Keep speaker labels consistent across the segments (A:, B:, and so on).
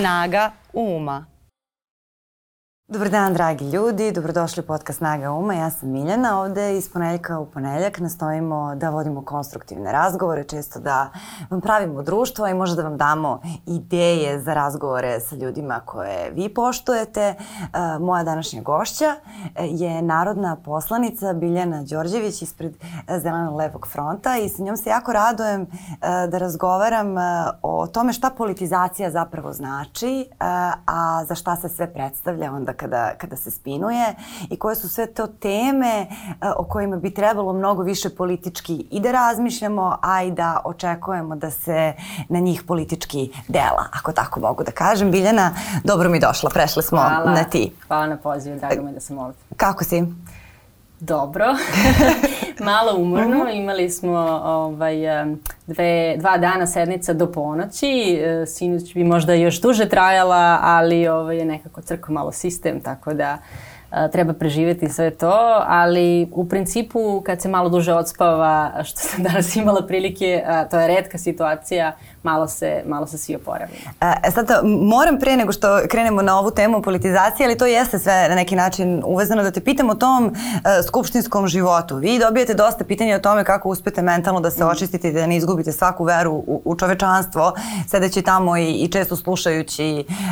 A: Snaga uma. Dobar dan, dragi ljudi, dobrodošli u podcast Snaga Uma. Ja sam Miljana, ovde iz poneljka u poneljak nastojimo da vodimo konstruktivne razgovore, često da vam pravimo društvo i možda da vam damo ideje za razgovore sa ljudima koje vi poštujete. E, moja današnja gošća je narodna poslanica Biljana Đorđević ispred Zeleno levog fronta i sa njom se jako radujem e, da razgovaram e, o tome šta politizacija zapravo znači, a za šta se sve predstavlja onda kada, kada se spinuje i koje su sve to teme uh, o kojima bi trebalo mnogo više politički i da razmišljamo, a i da očekujemo da se na njih politički dela, ako tako mogu da kažem. Biljana, dobro mi došla, prešli smo
B: Hvala.
A: na ti.
B: Hvala na pozivu, drago mi da sam ovde.
A: Kako si?
B: Dobro, malo umorno, mhm. imali smo ovaj, dve, dva dana sednica do ponoći, e, sinoć bi možda još duže trajala, ali ovaj, je nekako crko malo sistem, tako da treba preživeti sve to, ali u principu kad se malo duže odspava, što sam danas imala prilike, to je redka situacija, malo se, malo se svi oporavimo.
A: E sad, moram pre nego što krenemo na ovu temu politizacije, ali to jeste sve na neki način uvezano da te pitam o tom uh, skupštinskom životu. Vi dobijete dosta pitanja o tome kako uspete mentalno da se mm. očistite i da ne izgubite svaku veru u, u čovečanstvo, sedeći tamo i, i često slušajući uh,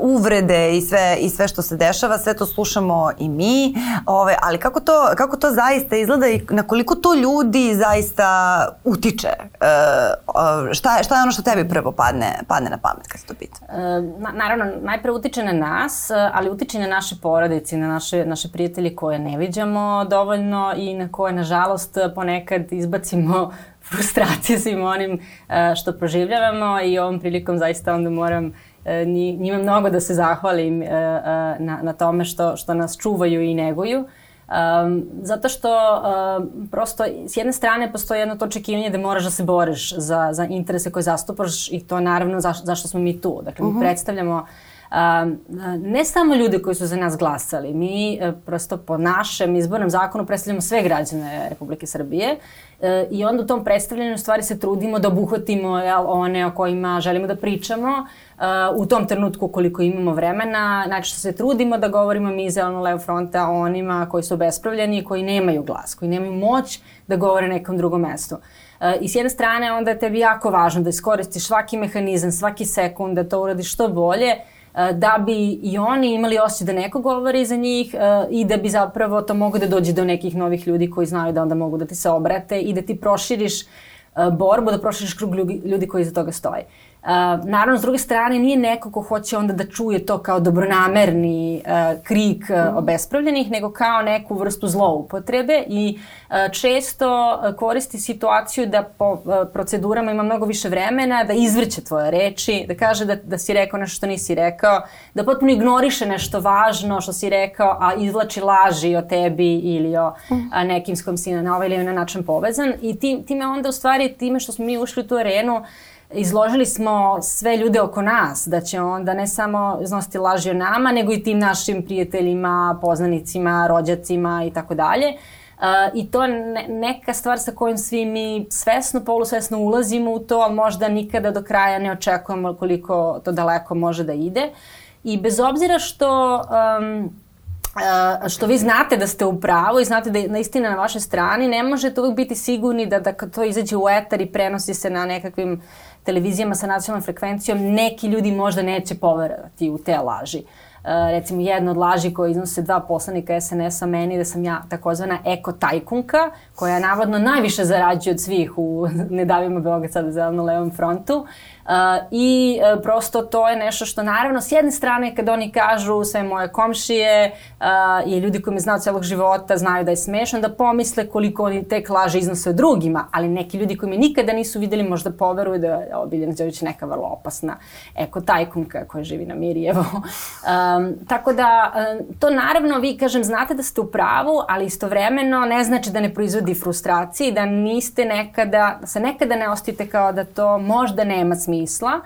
A: uvrede i sve, i sve što se dešava, sve to slušamo i mi, ove, ali kako to, kako to zaista izgleda i na koliko to ljudi zaista utiče? Uh, šta, šta je ono što tebi prvo padne, padne na pamet kad se to pita? E,
B: na, naravno, najpre utiče na nas, ali utiče na naše porodice, na naše, naše prijatelji koje ne viđamo dovoljno i na koje, nažalost, ponekad izbacimo frustracije svim onim e, što proživljavamo i ovom prilikom zaista onda moram e, njima mnogo da se zahvalim e, na, na tome što, što nas čuvaju i neguju. Um, zato što um, prosto s jedne strane postoji jedno to očekivanje da moraš da se boriš za, za interese koje zastupaš i to naravno za, zašto smo mi tu. Dakle, mi uh mhm. -huh. predstavljamo Um, ne samo ljude koji su za nas glasali, mi uh, prosto po našem izbornom zakonu predstavljamo sve građane Republike Srbije uh, i onda u tom predstavljanju stvari se trudimo da obuhvatimo jel, one o kojima želimo da pričamo u tom trenutku koliko imamo vremena, znači se trudimo da govorimo mi iz Zeleno Levo fronta o onima koji su bespravljeni i koji nemaju glas, koji nemaju moć da govore nekom drugom mestu. I s jedne strane onda je tebi jako važno da iskoristiš svaki mehanizam, svaki sekund, da to uradiš što bolje, da bi i oni imali osjećaj da neko govori za njih i da bi zapravo to mogo da dođe do nekih novih ljudi koji znaju da onda mogu da ti se obrate i da ti proširiš borbu, da proširiš krug ljudi koji iza toga stoji. Uh, naravno, s druge strane, nije neko ko hoće onda da čuje to kao dobronamerni uh, krik uh, obespravljenih, nego kao neku vrstu zloupotrebe i uh, često uh, koristi situaciju da po uh, procedurama ima mnogo više vremena, da izvrće tvoje reči, da kaže da, da si rekao nešto što nisi rekao, da potpuno ignoriše nešto važno što si rekao, a izvlači laži o tebi ili o a, nekim s kojim si na ovaj ili na način povezan. I tim, time onda u stvari, time što smo mi ušli u tu arenu, uh, izložili smo sve ljude oko nas, da će onda ne samo iznositi laži o nama, nego i tim našim prijateljima, poznanicima, rođacima i tako dalje. Uh, I to je neka stvar sa kojom svi mi svesno, polusvesno ulazimo u to, ali možda nikada do kraja ne očekujemo koliko to daleko može da ide. I bez obzira što um, Uh, što vi znate da ste u pravu i znate da je na istina na vašoj strani, ne možete uvijek biti sigurni da, da to izađe u etar i prenosi se na nekakvim televizijama sa nacionalnom frekvencijom, neki ljudi možda neće poverovati u te laži. Uh, recimo jedna od laži koje iznose dva poslanika SNS-a meni da sam ja takozvana eko tajkunka koja navodno najviše zarađuje od svih u Nedavima Beograd sada zeleno levom frontu I uh, prosto to je nešto što naravno s jedne strane kad oni kažu sve moje komšije uh, i ljudi koji me znaju celog života znaju da je smešno da pomisle koliko oni tek laže iznose drugima, ali neki ljudi koji me nikada nisu videli možda poveruju da je Biljana Đević neka vrlo opasna eko tajkunka koja živi na Mirjevo. um, tako da um, to naravno vi kažem znate da ste u pravu, ali istovremeno ne znači da ne proizvodi frustracije i da niste nekada, da se nekada ne ostite kao da to možda nema smisla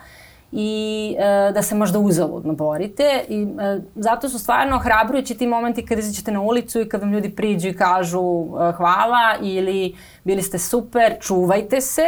B: i e, da se možda uzaludno borite i e, zato su stvarno hrabrujući ti momenti kad izađete na ulicu i kad vam ljudi priđu i kažu e, hvala ili bili ste super, čuvajte se.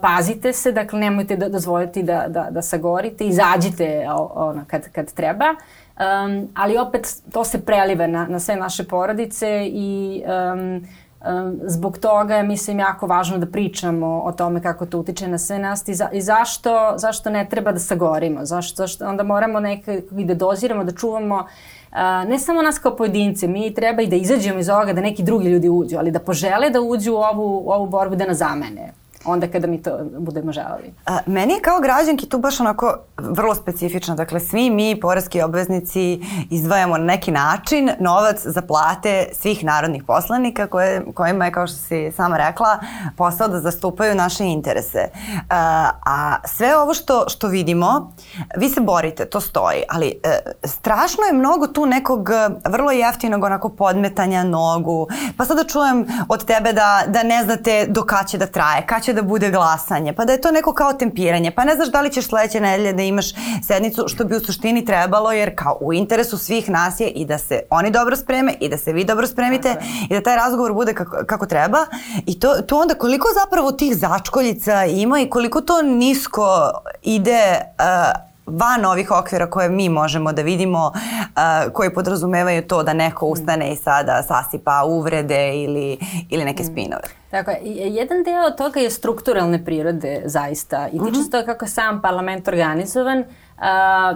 B: Pazite se, dakle nemojte da dozvoliti da, da, da sagorite, izađite ono, kad, kad treba. Um, ali opet to se prelive na, na sve naše porodice i um, um, zbog toga je mislim jako važno da pričamo o tome kako to utiče na sve nas i, za, i zašto, zašto ne treba da sagorimo, zašto, zašto onda moramo nekako i da doziramo, da čuvamo uh, ne samo nas kao pojedince, mi treba i da izađemo iz ovoga da neki drugi ljudi uđu, ali da požele da uđu u ovu, u ovu borbu da nas zamene onda kada mi to budemo želeli.
A: A, meni je kao građanki tu baš onako vrlo specifično. Dakle, svi mi, porezki obveznici, izdvajamo na neki način novac za plate svih narodnih poslanika koje, kojima je, kao što si sama rekla, posao da zastupaju naše interese. A, a sve ovo što, što vidimo, vi se borite, to stoji, ali e, strašno je mnogo tu nekog vrlo jeftinog onako podmetanja nogu. Pa sada čujem od tebe da, da ne znate do kada će da traje, kada će će da bude glasanje, pa da je to neko kao tempiranje, pa ne znaš da li ćeš sledeće nedelje da imaš sednicu, što bi u suštini trebalo, jer kao u interesu svih nas je i da se oni dobro spreme i da se vi dobro spremite i da taj razgovor bude kako, kako treba. I to, to onda koliko zapravo tih začkoljica ima i koliko to nisko ide uh, van ovih okvira koje mi možemo da vidimo, uh, koji podrazumevaju to da neko ustane i sada sasipa uvrede ili, ili neke spinove.
B: Tako je. Jedan deo toga je strukturalne prirode zaista i tiče se mhm. toga kako je sam parlament organizovan Uh,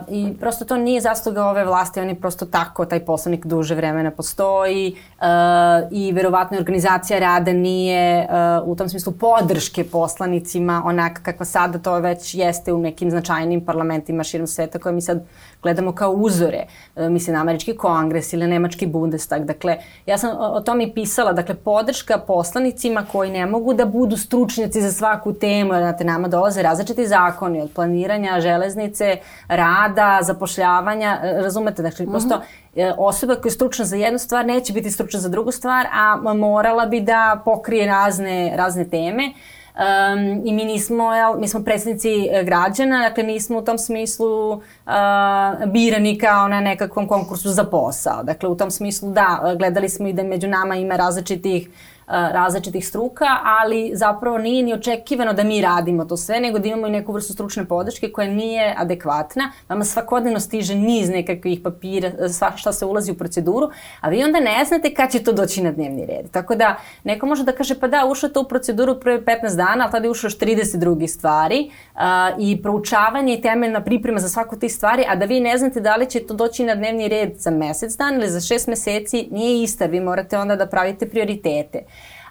B: I prosto to nije zasluga ove vlasti, oni prosto tako, taj poslanik duže vremena postoji uh, i verovatno organizacija rada nije uh, u tom smislu podrške poslanicima onaka kakva sada to već jeste u nekim značajnim parlamentima širom sveta koje mi sad gledamo kao uzore, uh, mislim američki kongres ili nemački bundestag. Dakle, ja sam o tome i pisala, dakle, podrška poslanicima koji ne mogu da budu stručnjaci za svaku temu, znate, nama dolaze različiti zakoni od planiranja železnice, rada, zapošljavanja, e, razumete, dakle, mm -hmm. prosto e, osoba koja je stručna za jednu stvar neće biti stručna za drugu stvar, a morala bi da pokrije razne, razne teme. Um, I mi nismo, jel, mi smo predsednici e, građana, dakle nismo u tom smislu uh, birani kao na nekakvom konkursu za posao. Dakle, u tom smislu da, gledali smo i da među nama ima različitih uh, različitih struka, ali zapravo nije ni očekivano da mi radimo to sve, nego da imamo i neku vrstu stručne podrške koja nije adekvatna. Vama svakodnevno stiže niz nekakvih papira, sva šta se ulazi u proceduru, a vi onda ne znate kad će to doći na dnevni red. Tako da neko može da kaže pa da, ušao to u proceduru prve 15 dana, ali tada je ušao još 30 drugih stvari uh, i proučavanje i temeljna priprema za svaku tih stvari, a da vi ne znate da li će to doći na dnevni red za mesec dan ili za šest meseci, nije ista. Vi morate onda da pravite prioritete.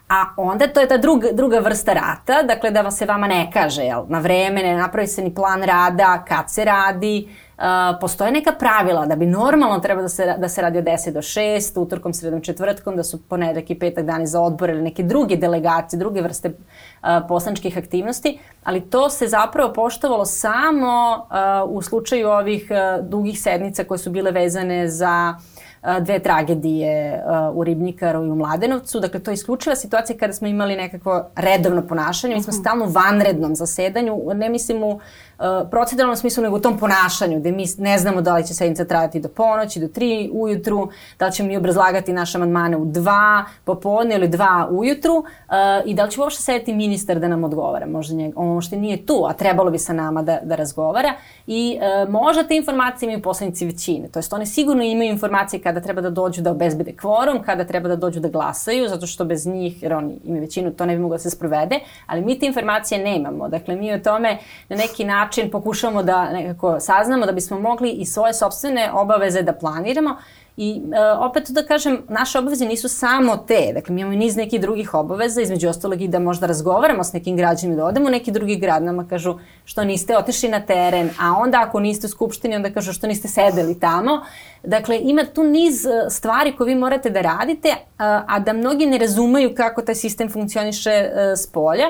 B: A onda to je ta druga, druga vrsta rata, dakle da se vama ne kaže, jel, na vreme ne napravi se ni plan rada, kad se radi, Uh, postoje neka pravila da bi normalno treba da se, da se radi od 10 do 6, utorkom, sredom, četvrtkom, da su ponedeljak i petak dani za odbor ili neke druge delegacije, druge vrste uh, poslančkih aktivnosti, ali to se zapravo poštovalo samo uh, u slučaju ovih uh, dugih sednica koje su bile vezane za uh, dve tragedije u Ribnikaru i u Mladenovcu. Dakle, to je isključiva situacija kada smo imali nekakvo redovno ponašanje. Mi smo mhm. stalno u vanrednom zasedanju, ne mislim u proceduralnom smislu, nego u tom ponašanju, gde mi ne znamo da li će sednica trajati do ponoći, do tri ujutru, da li ćemo mi obrazlagati naše amandmane u dva popodne ili dva ujutru i da li će uopšte sedeti ministar da nam odgovara. Možda njeg, on što nije tu, a trebalo bi sa nama da, da razgovara. I možda te informacije imaju poslanici većine. To jest, one sigurno imaju informacije kada treba da dođu da obezbede kvorum, kada treba da dođu da glasaju, zato što bez njih, jer oni imaju većinu, to ne bi moglo da se sprovede, ali mi te informacije nemamo. Dakle, mi o tome na neki način pokušavamo da nekako saznamo da bismo mogli i svoje sobstvene obaveze da planiramo I e, opet da kažem, naše obaveze nisu samo te, dakle mi imamo niz nekih drugih obaveza, između ostalog i da možda razgovaramo s nekim građanima, da odemo u neki drugi grad, nama kažu što niste otišli na teren, a onda ako niste u skupštini, onda kažu što niste sedeli tamo. Dakle, ima tu niz e, stvari koje vi morate da radite, a, a da mnogi ne razumeju kako taj sistem funkcioniše e, s polja.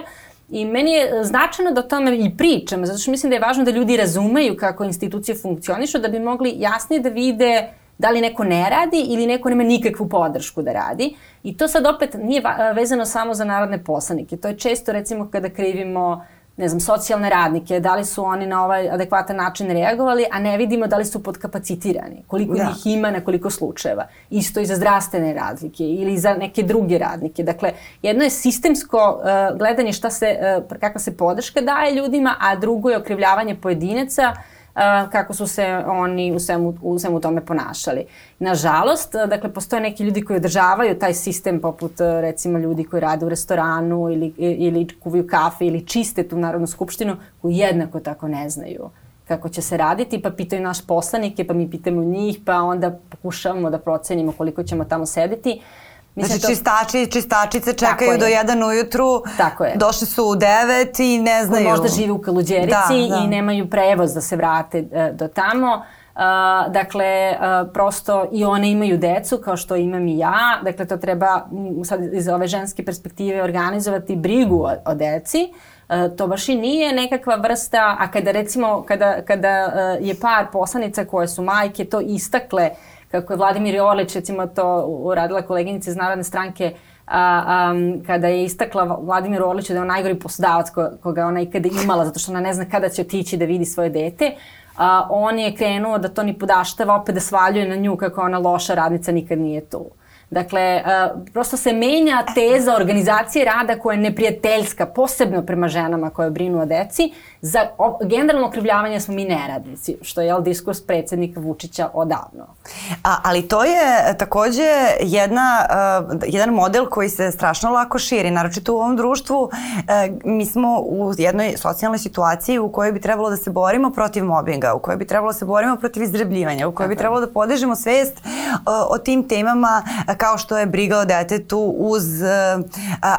B: I meni je e, značajno da o tome i pričam, zato što mislim da je važno da ljudi razumeju kako institucije funkcionišu, da bi mogli jasnije da vide da li neko ne radi ili neko nema nikakvu podršku da radi. I to sad opet nije vezano samo za narodne poslanike. To je često recimo kada krivimo ne znam, socijalne radnike, da li su oni na ovaj adekvatan način reagovali, a ne vidimo da li su podkapacitirani, koliko da. ih ima na koliko slučajeva. Isto i za zdravstvene razlike ili za neke druge radnike. Dakle, jedno je sistemsko uh, gledanje šta se, uh, kakva se podrška daje ljudima, a drugo je okrivljavanje pojedinaca uh, kako su se oni u svemu, u svemu tome ponašali. Nažalost, dakle, postoje neki ljudi koji održavaju taj sistem, poput recimo ljudi koji rade u restoranu ili, ili kuvaju kafe ili čiste tu Narodnu skupštinu, koji jednako tako ne znaju kako će se raditi, pa pitaju naš poslanike, pa mi pitamo njih, pa onda pokušavamo da procenimo koliko ćemo tamo sedeti. Uh,
A: Mislim, znači to... čistači, čistačice čekaju do 1 ujutru, Tako je. došli su u 9 i ne znaju.
B: Ko možda žive u Kaluđerici da, da. i nemaju prevoz da se vrate uh, do tamo. Uh, dakle, uh, prosto i one imaju decu kao što imam i ja. Dakle, to treba sad iz ove ženske perspektive organizovati brigu o, o deci. Uh, to baš i nije nekakva vrsta, a kada recimo, kada, kada uh, je par poslanica koje su majke to istakle uh, kako je Vladimir Orlić recimo to uradila koleginica iz Narodne stranke a, a, kada je istakla Vladimir Orlić da je on najgori poslodavac ko, koga ona ikada imala zato što ona ne zna kada će otići da vidi svoje dete, a, on je krenuo da to ni podaštava, opet da svaljuje na nju kako ona loša radnica nikad nije tu. Dakle, uh, prosto se menja teza organizacije rada koja je neprijateljska, posebno prema ženama koje brinu o deci. Za generalno okrivljavanje smo mi neradnici, što je diskurs predsednika Vučića odavno.
A: A, ali to je takođe jedna, uh, jedan model koji se strašno lako širi, naročito u ovom društvu. Uh, mi smo u jednoj socijalnoj situaciji u kojoj bi trebalo da se borimo protiv mobinga, u kojoj bi trebalo da se borimo protiv izrebljivanja, u kojoj bi trebalo da podižemo svest uh, o tim temama kao što je briga o detetu uz uh,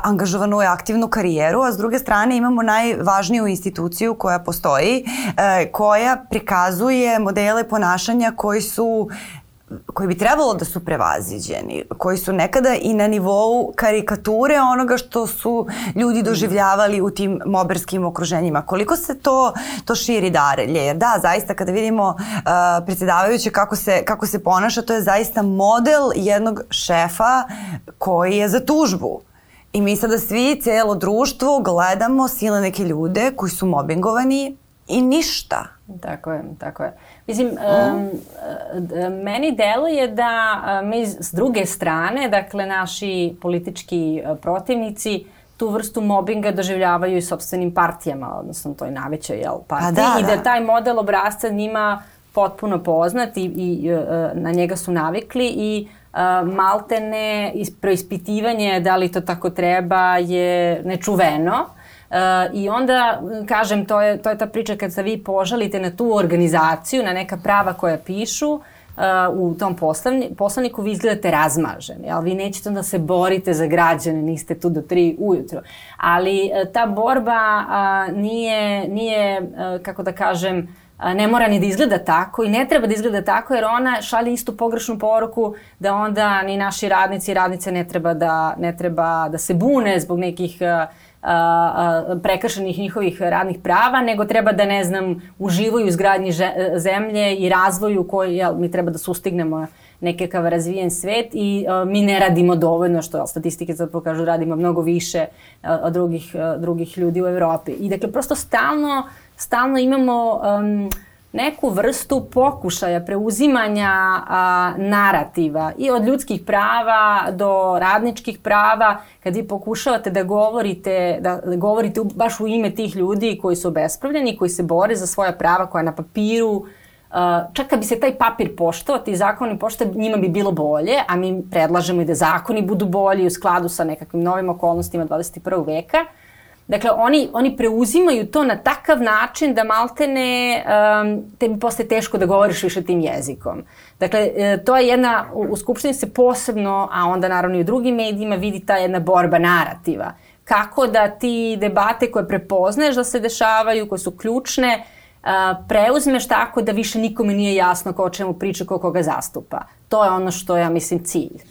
A: angažovanu i aktivnu karijeru, a s druge strane imamo najvažniju instituciju koja postoji, uh, koja prikazuje modele ponašanja koji su koji bi trebalo da su prevaziđeni, koji su nekada i na nivou karikature onoga što su ljudi doživljavali u tim moberskim okruženjima. Koliko se to, to širi darelje? Jer da, zaista kada vidimo uh, predsjedavajuće kako se, kako se ponaša, to je zaista model jednog šefa koji je za tužbu. I mi sada svi, celo društvo, gledamo sile neke ljude koji su mobingovani i ništa.
B: Tako je, tako je. Mislim, um, meni deluje da mi s druge strane, dakle naši politički protivnici, tu vrstu mobinga doživljavaju i sobstvenim partijama, odnosno toj najvećoj jel, partiji da, i da, da taj model obrazca njima potpuno poznat i, i na njega su navikli i maltene proispitivanje da li to tako treba je nečuveno. Uh, I onda, kažem, to je, to je ta priča kad se vi požalite na tu organizaciju, na neka prava koja pišu, uh, u tom poslovni, poslovniku vi izgledate razmaženi, ali vi nećete da se borite za građane, niste tu do tri ujutro. Ali uh, ta borba uh, nije, nije uh, kako da kažem, ne mora ni da izgleda tako i ne treba da izgleda tako jer ona šalje istu pogrešnu poruku da onda ni naši radnici i radnice ne treba da, ne treba da se bune zbog nekih uh, prekršenih njihovih radnih prava, nego treba da, ne znam, uživaju u izgradnji zemlje i razvoju koji jel, mi treba da sustignemo nekakav razvijen svet i uh, mi ne radimo dovoljno, što statistike sad pokažu, radimo mnogo više od drugih, uh, drugih ljudi u Evropi. I dakle, prosto stalno, stalno imamo um, neku vrstu pokušaja preuzimanja a, narativa i od ljudskih prava do radničkih prava kad vi pokušavate da govorite da govorite baš u ime tih ljudi koji su obespravljeni, koji se bore za svoja prava koja na papiru čak kad bi se taj papir poštao, ti zakoni poštao, njima bi bilo bolje, a mi predlažemo i da zakoni budu bolji u skladu sa nekakvim novim okolnostima 21. veka. Dakle, oni, oni preuzimaju to na takav način da maltene um, te mi posle teško da govoriš više tim jezikom. Dakle, e, to je jedna, u Skupštini se posebno, a onda naravno i u drugim medijima, vidi ta jedna borba narativa. Kako da ti debate koje prepoznaješ da se dešavaju, koje su ključne, uh, preuzmeš tako da više nikome nije jasno ko o čemu priča, ko koga zastupa. To je ono što ja mislim cilj.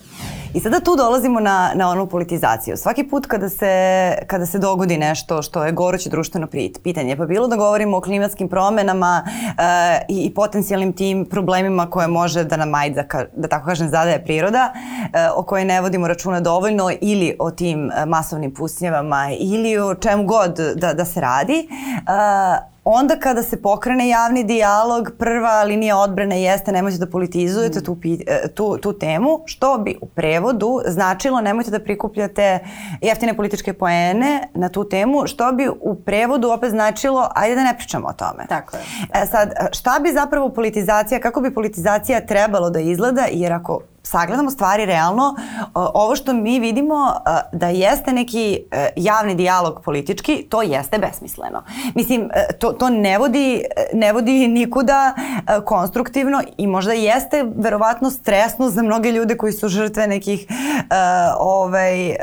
A: I sada tu dolazimo na, na onu politizaciju. Svaki put kada se, kada se dogodi nešto što je goruće društveno pitanje, pa bilo da govorimo o klimatskim promenama e, i, i potencijalnim tim problemima koje može da nam ajde, da, da tako kažem, zadaje priroda, e, o kojoj ne vodimo računa dovoljno ili o tim e, masovnim pusnjevama ili o čemu god da, da se radi, e, Onda kada se pokrene javni dijalog, prva linija odbrane jeste nemojte da politizujete mm. tu, e, tu, tu temu, što bi u prevodu značilo nemojte da prikupljate jeftine političke poene na tu temu, što bi u prevodu opet značilo ajde da ne pričamo o tome.
B: Tako je.
A: E sad, šta bi zapravo politizacija, kako bi politizacija trebalo da izgleda, jer ako sagledamo stvari realno, ovo što mi vidimo da jeste neki e, javni dijalog politički, to jeste besmisleno. Mislim, e, to, to ne, vodi, ne vodi nikuda e, konstruktivno i možda jeste verovatno stresno za mnoge ljude koji su žrtve nekih ovaj,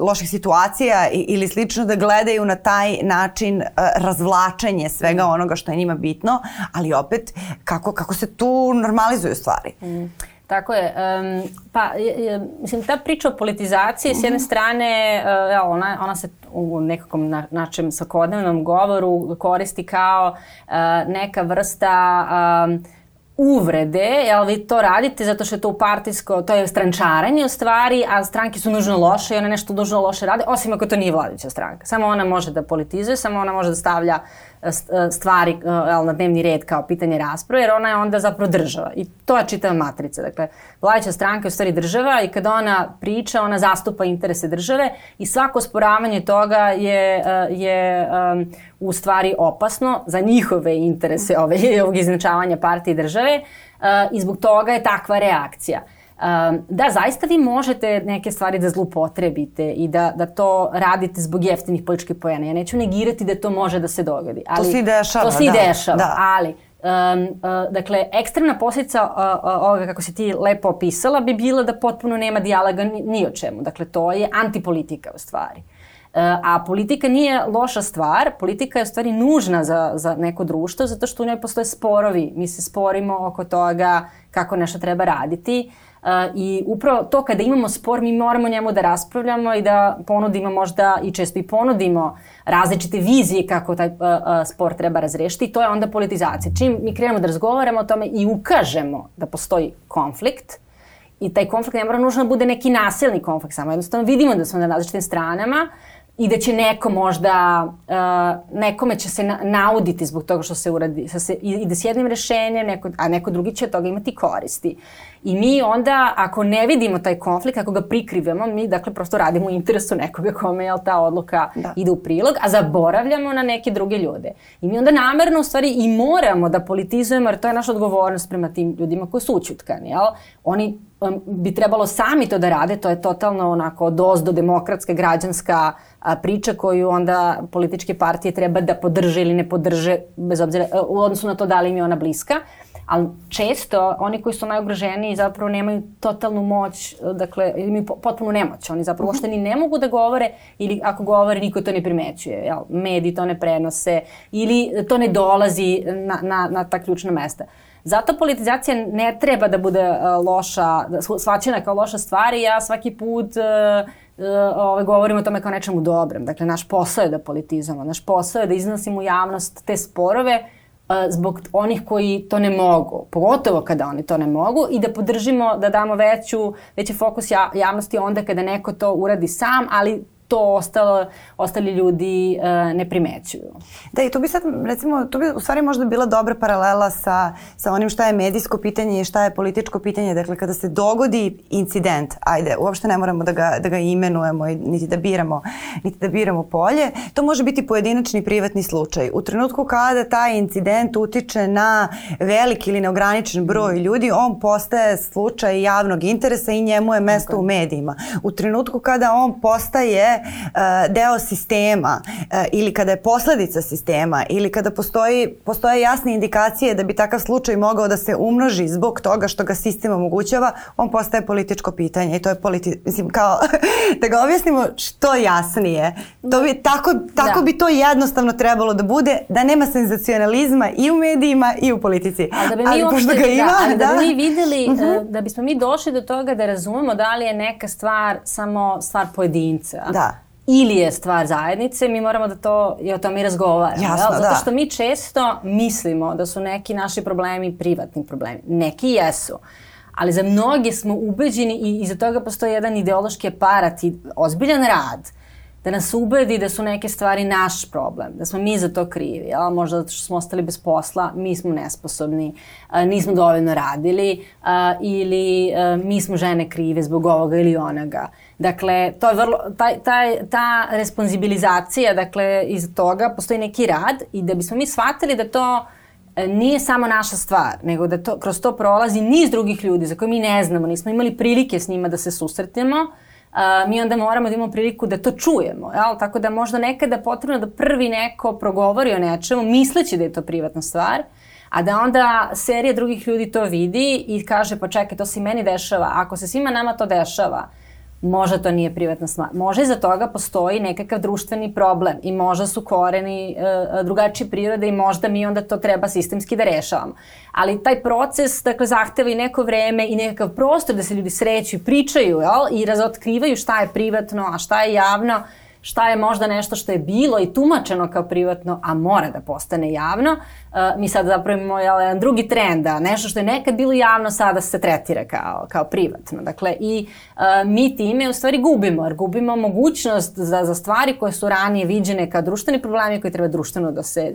A: loših situacija ili slično da gledaju na taj način razvlačenje svega onoga što je njima bitno, ali opet kako, kako se tu normalizuju stvari. Mm.
B: Tako je. Um, pa, mislim, ta priča o politizaciji, s jedne mhm. strane, uh, ona, ona se u nekakvom na, našem svakodnevnom govoru koristi kao uh, neka vrsta um, uvrede, jel vi to radite zato što je to u partijsko, to je strančaranje u stvari, a stranke su nužno loše i one nešto nužno loše rade, osim ako to nije vladajuća stranka. Samo ona može da politizuje, samo ona može da stavlja e, stvari e, na dnevni red kao pitanje rasprave, jer ona je onda zapravo država. I to je čitava matrica. Dakle, vladajuća stranka je u stvari država i kada ona priča, ona zastupa interese države i svako sporavanje toga je, je um, u stvari opasno za njihove interese ove, ovog iznačavanja partije države uh, i zbog toga je takva reakcija. Um, da, zaista vi možete neke stvari da zlupotrebite i da, da to radite zbog jeftinih političkih pojena. Ja neću negirati da to može da se dogodi.
A: Ali, to se i dešava.
B: To se i da, dešava, da. ali Um, uh, dakle, ekstremna posljedica uh, uh, ovoga, kako si ti lepo opisala, bi bila da potpuno nema dijaloga ni, ni o čemu. Dakle, to je antipolitika u stvari. A politika nije loša stvar, politika je u stvari nužna za, za neko društvo zato što u njoj postoje sporovi. Mi se sporimo oko toga kako nešto treba raditi. Uh, I upravo to kada imamo spor, mi moramo njemu da raspravljamo i da ponudimo možda i često i ponudimo različite vizije kako taj uh, uh, spor treba razrešiti. To je onda politizacija. Čim mi krenemo da razgovaramo o tome i ukažemo da postoji konflikt, i taj konflikt ne mora nužno da bude neki nasilni konflikt, samo jednostavno vidimo da smo na različitim stranama, i da će neko možda, uh, nekome će se na, nauditi zbog toga što se uradi, sa se, ide s jednim rešenjem, neko, a neko drugi će od toga imati koristi. I mi onda, ako ne vidimo taj konflikt, ako ga prikrivamo, mi dakle prosto radimo u interesu nekoga kome je ta odluka da. ide u prilog, a zaboravljamo na neke druge ljude. I mi onda namerno u stvari i moramo da politizujemo, jer to je naša odgovornost prema tim ljudima koji su učutkani, jel? Oni bi trebalo sami to da rade, to je totalno onako dozdo demokratska, građanska a, priča koju onda političke partije treba da podrže ili ne podrže, bez obzira, e, u odnosu na to da li im je ona bliska. Ali često oni koji su najugroženiji zapravo nemaju totalnu moć, dakle imaju potpunu nemoć. Oni zapravo uopšte ni ne mogu da govore ili ako govore niko to ne primećuje. Jel? Mediji to ne prenose ili to ne dolazi na, na, na ta ključna mesta. Zato politizacija ne treba da bude uh, loša, da svačena kao loša stvar i ja svaki put uh, uh, ovaj, govorimo o tome kao nečemu dobrem. Dakle, naš posao je da politizamo, naš posao je da iznosimo u javnost te sporove zbog onih koji to ne mogu, pogotovo kada oni to ne mogu i da podržimo, da damo veću, veći fokus javnosti onda kada neko to uradi sam, ali to ostalo, ostali ljudi uh, ne primećuju.
A: Da, i tu bi sad, recimo, tu bi u stvari možda bila dobra paralela sa, sa onim šta je medijsko pitanje i šta je političko pitanje. Dakle, kada se dogodi incident, ajde, uopšte ne moramo da ga, da ga imenujemo, niti da biramo, niti da biramo polje, to može biti pojedinačni privatni slučaj. U trenutku kada taj incident utiče na velik ili neograničen broj ljudi, on postaje slučaj javnog interesa i njemu je mesto okay. u medijima. U trenutku kada on postaje deo sistema uh, ili kada je posledica sistema ili kada postoji, postoje jasne indikacije da bi takav slučaj mogao da se umnoži zbog toga što ga sistem omogućava, on postaje političko pitanje i to je politi... Mislim, kao da ga objasnimo što jasnije. To bi, tako tako da. bi to jednostavno trebalo da bude, da nema senzacionalizma i u medijima i u politici.
B: Ali da bi mi ali, uopšte, ga da, ima, da, ali da, da bi mi videli, uh -huh. da bismo mi došli do toga da razumemo da li je neka stvar samo stvar pojedinca.
A: Da
B: ili je stvar zajednice, mi moramo da to, i o tome i razgovaramo.
A: Jasno, jel?
B: Zato što mi često mislimo da su neki naši problemi privatni problemi. Neki jesu. Ali za mnoge smo ubeđeni i iza toga postoji jedan ideološki aparat i ozbiljan rad da nas ubedi da su neke stvari naš problem, da smo mi za to krivi, jel? možda zato što smo ostali bez posla, mi smo nesposobni, a, nismo dovoljno radili a, ili a, mi smo žene krive zbog ovoga ili onoga. Dakle, to je vrlo, taj, taj, ta responsibilizacija, dakle, iz toga postoji neki rad i da bismo mi shvatili da to e, nije samo naša stvar, nego da to, kroz to prolazi niz drugih ljudi za koje mi ne znamo, nismo imali prilike s njima da se susretnemo, uh, mi onda moramo da imamo priliku da to čujemo. Jel? Tako da možda nekada potrebno da prvi neko progovori o nečemu misleći da je to privatna stvar, a da onda serija drugih ljudi to vidi i kaže pa čekaj to se i meni dešava. Ako se svima nama to dešava, možda to nije privatna stvar. Možda iza toga postoji nekakav društveni problem i možda su koreni e, drugačije prirode i možda mi onda to treba sistemski da rešavamo. Ali taj proces, dakle, zahteva i neko vreme i nekakav prostor da se ljudi sreću i pričaju, jel? I razotkrivaju šta je privatno, a šta je javno šta je možda nešto što je bilo i tumačeno kao privatno, a mora da postane javno. Uh, mi sad zapravo imamo jedan drugi trend, da nešto što je nekad bilo javno sada se tretira kao, kao privatno. Dakle, i uh, mi time u stvari gubimo, jer gubimo mogućnost za, za stvari koje su ranije viđene kao društveni problemi koji treba društveno da se,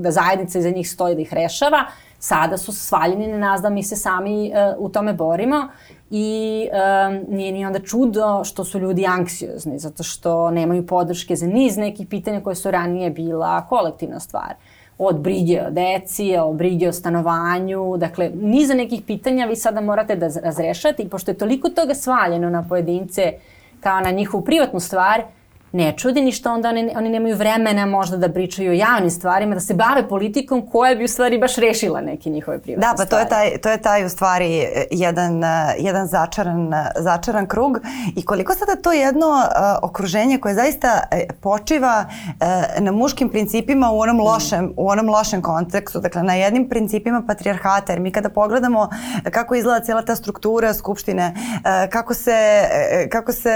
B: da zajednica iza njih stoji da ih rešava, sada su svaljeni na nas da mi se sami u tome borimo i um, nije ni onda čudo što su ljudi anksiozni, zato što nemaju podrške za niz nekih pitanja koje su ranije bila kolektivna stvar. Od brige o deci, od brige o stanovanju, dakle, niza nekih pitanja vi sada morate da razrešate i pošto je toliko toga svaljeno na pojedince kao na njihovu privatnu stvar, ne čudi ni što onda oni, oni nemaju vremena možda da pričaju o javnim stvarima, da se bave politikom koja bi u stvari baš rešila neke njihove privatne
A: stvari. Da, pa
B: stvari.
A: to je taj, to je taj u stvari jedan, jedan začaran, začaran krug i koliko sada to jedno uh, okruženje koje zaista e, počiva uh, na muškim principima u onom lošem, mm. u onom lošem kontekstu, dakle na jednim principima patrijarhata, jer mi kada pogledamo kako izgleda cijela ta struktura skupštine, uh, kako se, kako se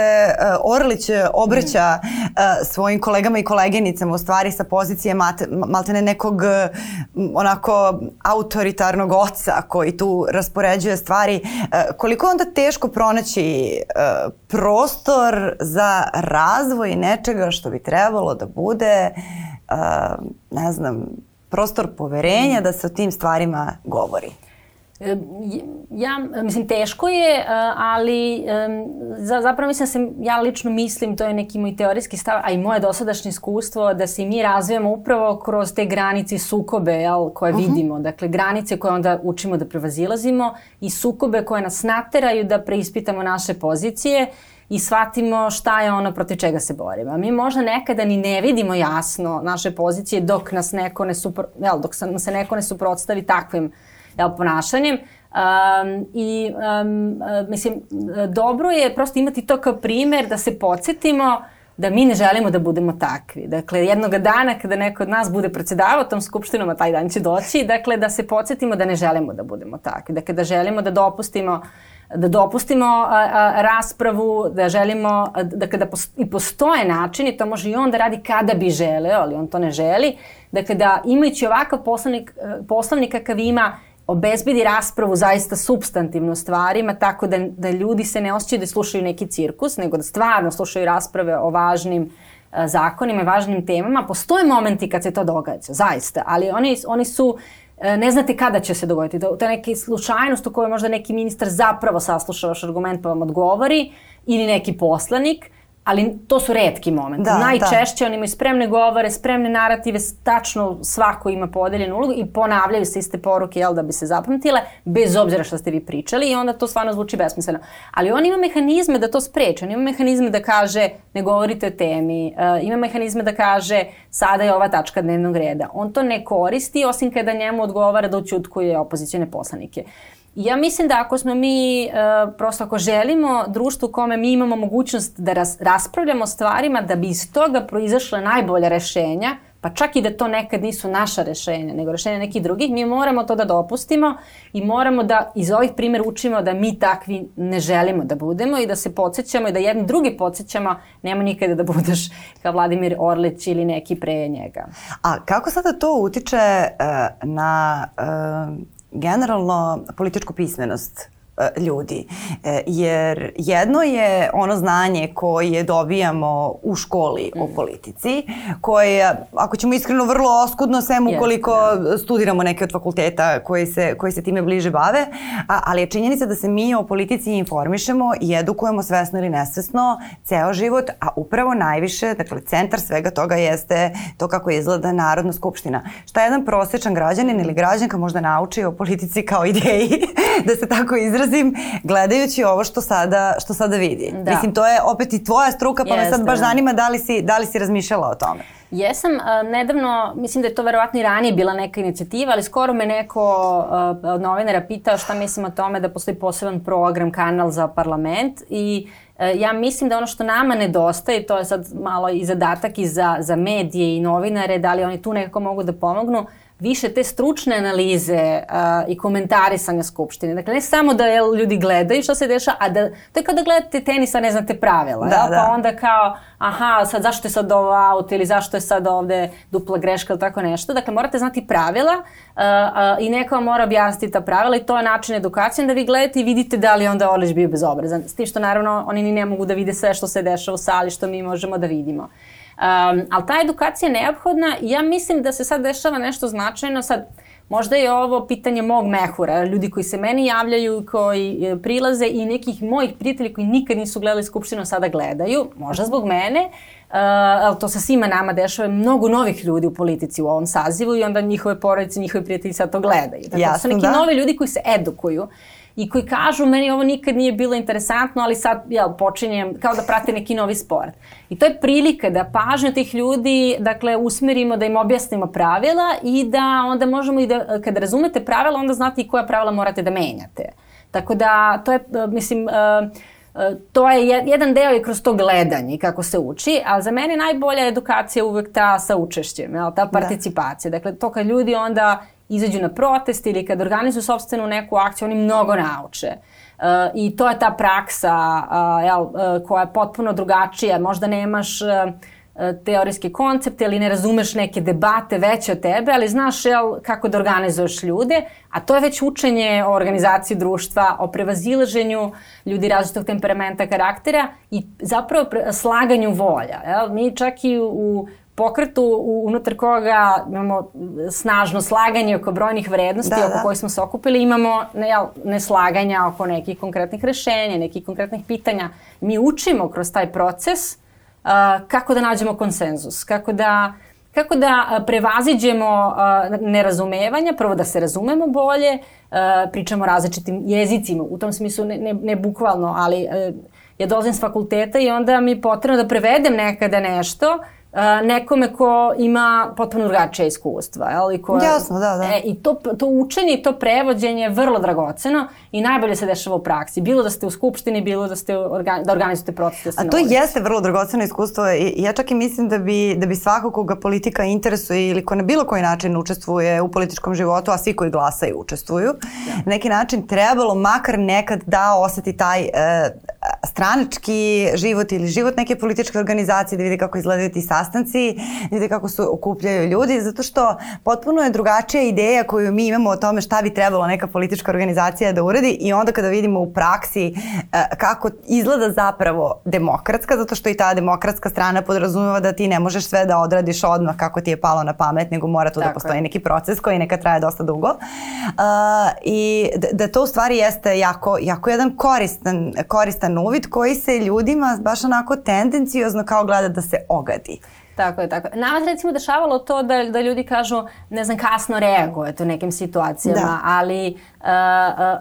A: Orlić obraća mm svojim kolegama i koleginicama u stvari sa pozicije maltene nekog onako autoritarnog oca koji tu raspoređuje stvari. Uh, koliko onda teško pronaći prostor za razvoj nečega što bi trebalo da bude ne znam, prostor poverenja da se o tim stvarima govori?
B: Ja, mislim, teško je, e, ali zapravo mislim da se, ja lično mislim, to je neki moj teorijski stav, a i moje dosadašnje iskustvo, da se mi razvijamo upravo kroz te granice sukobe jel, koje uh mhm. -huh. vidimo. Dakle, granice koje onda učimo da prevazilazimo i sukobe koje nas nateraju da preispitamo naše pozicije i shvatimo šta je ono protiv čega se borimo. A mi možda nekada ni ne vidimo jasno naše pozicije dok nas neko ne, supro, jel, dok se neko ne suprotstavi takvim jel, ponašanjem. Um, I um, mislim, dobro je prosto imati to kao primer da se podsjetimo da mi ne želimo da budemo takvi. Dakle, jednog dana kada neko od nas bude predsedavao tom skupštinom, a taj dan će doći, dakle, da se podsjetimo da ne želimo da budemo takvi. Dakle, da želimo da dopustimo da dopustimo a, a, raspravu, da želimo, dakle, da pos, i postoje načini, to može i on da radi kada bi želeo, ali on to ne želi. Dakle, da imajući ovakav poslovnik, poslovnik kakav ima, obezbedi raspravu zaista substantivno stvarima, tako da, da ljudi se ne osjećaju da slušaju neki cirkus, nego da stvarno slušaju rasprave o važnim uh, zakonima i važnim temama. Postoje momenti kad se to događa, zaista, ali oni, oni su e, ne znate kada će se dogoditi. To, to je neka slučajnost u kojoj možda neki ministar zapravo sasluša vaš argument pa vam odgovori ili neki poslanik, ali to su redki momenti.
A: Da,
B: Najčešće da. oni imaju spremne govore, spremne narative, tačno svako ima podeljenu ulogu i ponavljaju se iste poruke, jel, da bi se zapamtile, bez obzira što ste vi pričali i onda to stvarno zvuči besmisleno. Ali on ima mehanizme da to spreče, on ima mehanizme da kaže ne govorite o temi, uh, ima mehanizme da kaže sada je ova tačka dnevnog reda. On to ne koristi, osim kada njemu odgovara da učutkuje opozicijone poslanike. Ja mislim da ako smo mi, uh, prosto ako želimo društvo u kome mi imamo mogućnost da ras, raspravljamo stvarima, da bi iz toga proizašle najbolje rešenja, pa čak i da to nekad nisu naša rešenja, nego rešenja nekih drugih, mi moramo to da dopustimo i moramo da iz ovih primjera učimo da mi takvi ne želimo da budemo i da se podsjećamo i da jedni drugi podsjećamo, nema nikada da budeš kao Vladimir Orlić ili neki pre njega.
A: A kako sada to utiče uh, na uh, generalno političku pismenost ljudi. E, jer jedno je ono znanje koje dobijamo u školi o mm. politici, koje, ako ćemo iskreno, vrlo oskudno sem ukoliko yes, da. studiramo neke od fakulteta koji se, koji se time bliže bave, a, ali je činjenica da se mi o politici informišemo i edukujemo svesno ili nesvesno ceo život, a upravo najviše, dakle, centar svega toga jeste to kako izgleda Narodna skupština. Šta jedan prosječan građanin ili građanka možda nauči o politici kao ideji, da se tako izrazi, izrazim gledajući ovo što sada, što sada vidi. Da. Mislim, to je opet i tvoja struka, pa Jeste, me sad baš da. zanima da li si, da li si razmišljala o tome.
B: Jesam, nedavno, mislim da je to verovatno i ranije bila neka inicijativa, ali skoro me neko od novinara pitao šta mislim o tome da postoji poseban program, kanal za parlament i uh, ja mislim da ono što nama nedostaje, to je sad malo i zadatak i za, za medije i novinare, da li oni tu nekako mogu da pomognu, uh, više te stručne analize uh, i komentarisanja Skupštine. Dakle, ne samo da jel, ljudi gledaju što se dešava, a da, to je kao da gledate tenis, a ne znate pravila. Da, jel? Da. Pa onda kao, aha, sad zašto je sad ovo auto ili zašto je sad ovde dupla greška ili tako nešto. Dakle, morate znati pravila uh, uh, i neko vam mora objasniti ta pravila i to je način edukacije da vi gledate i vidite da li onda Orlić bio bezobrazan. S tim što naravno oni ni ne mogu da vide sve što se dešava u sali, što mi možemo da vidimo. Um, ali ta edukacija je neophodna i ja mislim da se sad dešava nešto značajno. Sad, možda je ovo pitanje mog mehura, ljudi koji se meni javljaju, koji e, prilaze i nekih mojih prijatelji koji nikad nisu gledali Skupštinu sada gledaju, možda zbog mene, Uh, ali to sa svima nama dešava mnogo novih ljudi u politici u ovom sazivu i onda njihove porodice, njihovi prijatelji sad to gledaju. Tako Jasno, da su neki da. novi ljudi koji se edukuju i koji kažu meni ovo nikad nije bilo interesantno, ali sad jel, počinjem kao da prate neki novi sport. I to je prilika da pažnju tih ljudi dakle, usmerimo, da im objasnimo pravila i da onda možemo i da, kada razumete pravila, onda znate i koja pravila morate da menjate. Tako da, to je, mislim, uh, to je jedan deo i kroz to gledanje kako se uči, ali za mene najbolja edukacija uvek ta sa učešćem, jel, ta da. participacija. Da. Dakle, to kad ljudi onda izađu na protest ili kad organizuju sobstvenu neku akciju, oni mnogo nauče. Uh, I to je ta praksa uh, jel, uh, koja je potpuno drugačija. Možda nemaš uh, teorijske koncepte ili ne razumeš neke debate veće od tebe, ali znaš jel, kako da organizuješ ljude, a to je već učenje o organizaciji društva, o prevazilaženju ljudi različitog temperamenta, karaktera i zapravo slaganju volja. Jel? Mi čak i u pokretu unutar koga imamo snažno slaganje oko brojnih vrednosti da, oko da. kojih smo se okupili, imamo ne, jel, neslaganja oko nekih konkretnih rešenja, nekih konkretnih pitanja. Mi učimo kroz taj proces uh, kako da nađemo konsenzus, kako da kako da prevaziđemo uh, nerazumevanja, prvo da se razumemo bolje, uh, pričamo različitim jezicima, u tom smislu ne, ne, ne bukvalno, ali uh, ja dolazim s fakulteta i onda mi je potrebno da prevedem nekada nešto nekome ko ima potpuno drugačije iskustva.
A: Jel? I ko, Jasno, da, da.
B: E, I to, to učenje i to prevođenje je vrlo dragoceno i najbolje se dešava u praksi. Bilo da ste u skupštini, bilo da, ste organ, da organizujete proces.
A: Da A to jeste vrlo dragoceno iskustvo i ja čak i mislim da bi, da bi svako koga politika interesuje ili ko na bilo koji način učestvuje u političkom životu, a svi koji glasaju učestvuju, ja. na neki način trebalo makar nekad da oseti taj e, stranački život ili život neke političke organizacije, da vidi kako izgledaju ti sastanci, da vidi kako se okupljaju ljudi, zato što potpuno je drugačija ideja koju mi imamo o tome šta bi trebalo neka politička organizacija da uradi i onda kada vidimo u praksi e, kako izgleda zapravo demokratska, zato što i ta demokratska strana podrazumeva da ti ne možeš sve da odradiš odmah kako ti je palo na pamet, nego mora tu da Tako da postoji je. neki proces koji neka traje dosta dugo. Uh, I da, da to u stvari jeste jako, jako jedan koristan, koristan uvid koji se ljudima baš onako tendencijozno kao gleda da se ogadi.
B: Tako je, tako je. Nama se recimo dešavalo to da, da ljudi kažu, ne znam, kasno reagujete u nekim situacijama, da. ali uh,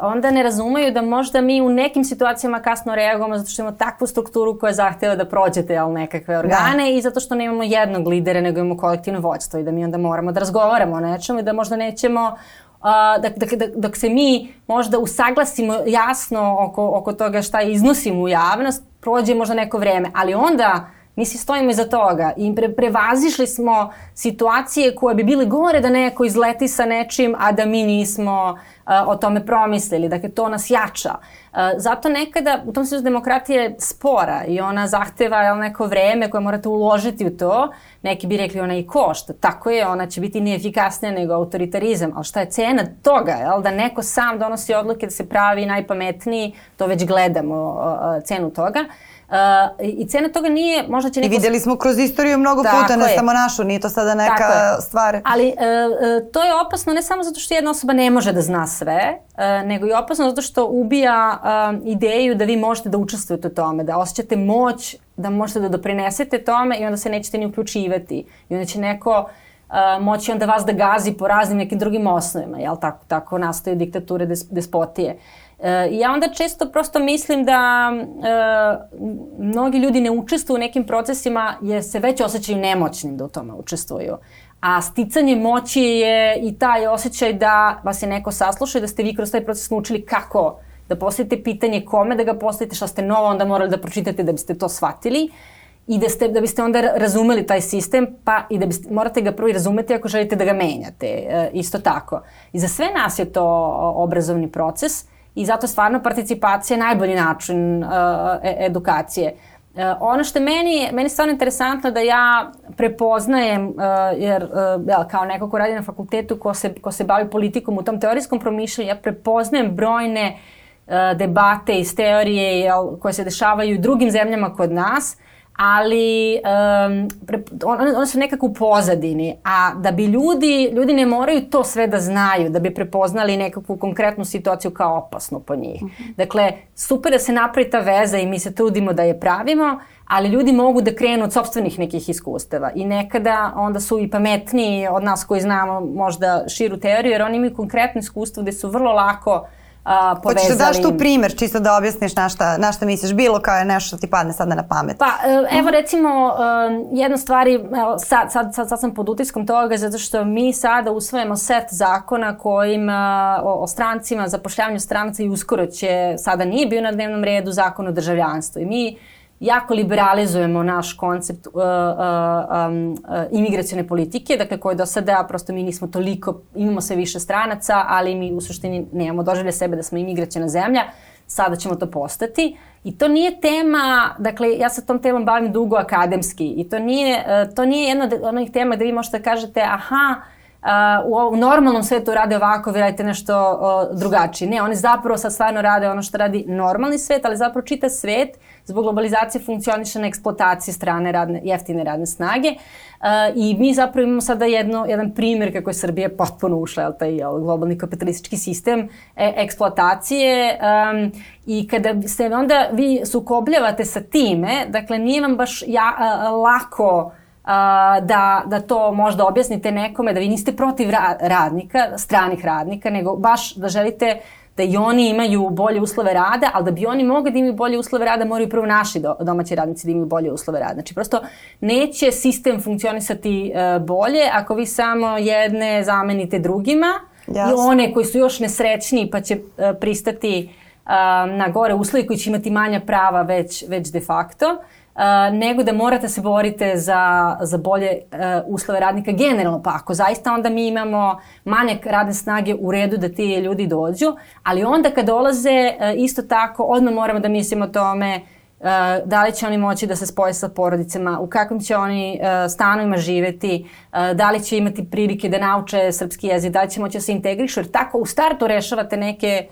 B: onda ne razumeju da možda mi u nekim situacijama kasno reagujemo zato što imamo takvu strukturu koja zahteva da prođete jel, nekakve organe da. i zato što nemamo jednog lidera, nego imamo kolektivno vođstvo i da mi onda moramo da razgovaramo o nečemu i da možda nećemo Uh, dok, dok, dok, dok se mi možda usaglasimo jasno oko, oko toga šta iznosimo u javnost, prođe možda neko vreme, ali onda Mi si stojimo iza toga i pre, prevazišli smo situacije koje bi bile gore da neko izleti sa nečim, a da mi nismo uh, o tome promislili. Dakle, to nas jača. Uh, zato nekada, u tom smislu demokratija je spora i ona zahteva jel, neko vreme koje morate uložiti u to. Neki bi rekli ona i košta. Tako je, ona će biti neefikasnija nego autoritarizam. Ali šta je cena toga? Jel? Da neko sam donosi odluke da se pravi najpametniji, to već gledamo uh, cenu toga. Uh, Uh, I cena toga nije, možda će neko...
A: I videli smo kroz istoriju mnogo Tako puta, ne je. samo našu, nije to sada neka stvar.
B: Ali uh, uh, to je opasno ne samo zato što jedna osoba ne može da zna sve, uh, nego i opasno zato što ubija uh, ideju da vi možete da učestvujete u tome, da osjećate moć, da možete da doprinesete tome i onda se nećete ni uključivati. I onda će neko uh, moći onda vas da gazi po raznim nekim drugim osnovima, jel? Tako, tako nastaju diktature, des, despotije. Uh, I ja onda često prosto mislim da e, mnogi ljudi ne učestvuju u nekim procesima jer se već osjećaju nemoćnim da u tome učestvuju. A sticanje moći je i taj osjećaj da vas je neko saslušao i da ste vi kroz taj proces naučili kako da postavite pitanje kome da ga postavite, šta ste novo onda morali da pročitate da biste to shvatili i da, ste, da biste onda razumeli taj sistem, pa i da biste, morate ga prvo i razumeti ako želite da ga menjate, e, isto tako. I za sve nas je to obrazovni proces, i zato stvarno participacija je najbolji način uh, e edukacije. Uh, ono što meni, meni stvarno interesantno da ja prepoznajem, uh, jer uh, ja, kao neko ko radi na fakultetu, ko se, ko se bavi politikom u tom teorijskom promišljanju, ja prepoznajem brojne uh, debate iz teorije jel, koje se dešavaju u drugim zemljama kod nas, ali um, one, one su nekako u pozadini, a da bi ljudi, ljudi ne moraju to sve da znaju, da bi prepoznali nekakvu konkretnu situaciju kao opasnu po njih. Mm -hmm. Dakle, super da se napravi ta veza i mi se trudimo da je pravimo, ali ljudi mogu da krenu od sobstvenih nekih iskustava i nekada onda su i pametniji od nas koji znamo možda širu teoriju, jer oni imaju konkretno iskustvo gde su vrlo lako uh, a, povezali.
A: Hoćeš da daš tu primer, čisto da objasniš na šta, na šta misliš, bilo kao je nešto što ti padne sada na pamet.
B: Pa, e, evo recimo, jedna stvari, evo, sad, sad, sad, sad sam pod utiskom toga, zato što mi sada usvojamo set zakona kojim o, o strancima, zapošljavanju stranaca i uskoro će, sada nije bio na dnevnom redu zakon o državljanstvu. I mi jako liberalizujemo naš koncept uh, uh, um, uh, imigracione politike, dakle koje do sada prosto mi nismo toliko, imamo sve više stranaca, ali mi u suštini nemamo doživlje sebe da smo imigraciona zemlja, sada ćemo to postati. I to nije tema, dakle ja se tom temom bavim dugo akademski i to nije, uh, to nije jedna od onih tema gde vi možete da kažete aha, uh, u, u normalnom svetu rade ovako, vi radite nešto uh, drugačije. Ne, oni zapravo sad stvarno rade ono što radi normalni svet, ali zapravo čita svet zbog globalizacije funkcioniše na eksploataciji strane radne, jeftine radne snage uh, i mi zapravo imamo sada jedno, jedan primjer kako je Srbija potpuno ušla, jel, taj jel, globalni kapitalistički sistem e, eksploatacije um, i kada se onda vi sukobljavate sa time, dakle nije vam baš ja, uh, lako Uh, da, da to možda objasnite nekome, da vi niste protiv ra radnika, stranih radnika, nego baš da želite da i oni imaju bolje uslove rada, ali da bi oni mogli da imaju bolje uslove rada, moraju prvo naši do, domaći radnici da imaju bolje uslove rada. Znači, prosto neće sistem funkcionisati uh, bolje ako vi samo jedne zamenite drugima Jasne. i one koji su još nesrećni pa će uh, pristati uh, na gore uslove koji će imati manja prava već, već de facto. Uh, nego da morate se borite za, za bolje uh, uslove radnika generalno. Pa ako zaista onda mi imamo manjak radne snage u redu da ti ljudi dođu, ali onda kad dolaze uh, isto tako odmah moramo da mislimo o tome uh, da li će oni moći da se spoje sa porodicama, u kakvim će oni uh, stanovima živeti, uh, da li će imati prilike da nauče srpski jezik, da li će moći da se integrišu, jer tako u startu rešavate neke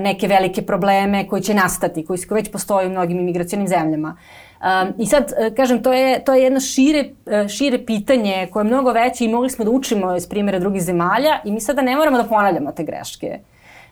B: neke velike probleme koji će nastati, koji već postoje u mnogim imigracijonim zemljama. Uh, Um, I sad, e, kažem, to je, to je jedno šire, e, šire pitanje koje je mnogo veće i mogli smo da učimo iz primjera drugih zemalja i mi sada ne moramo da ponavljamo te greške.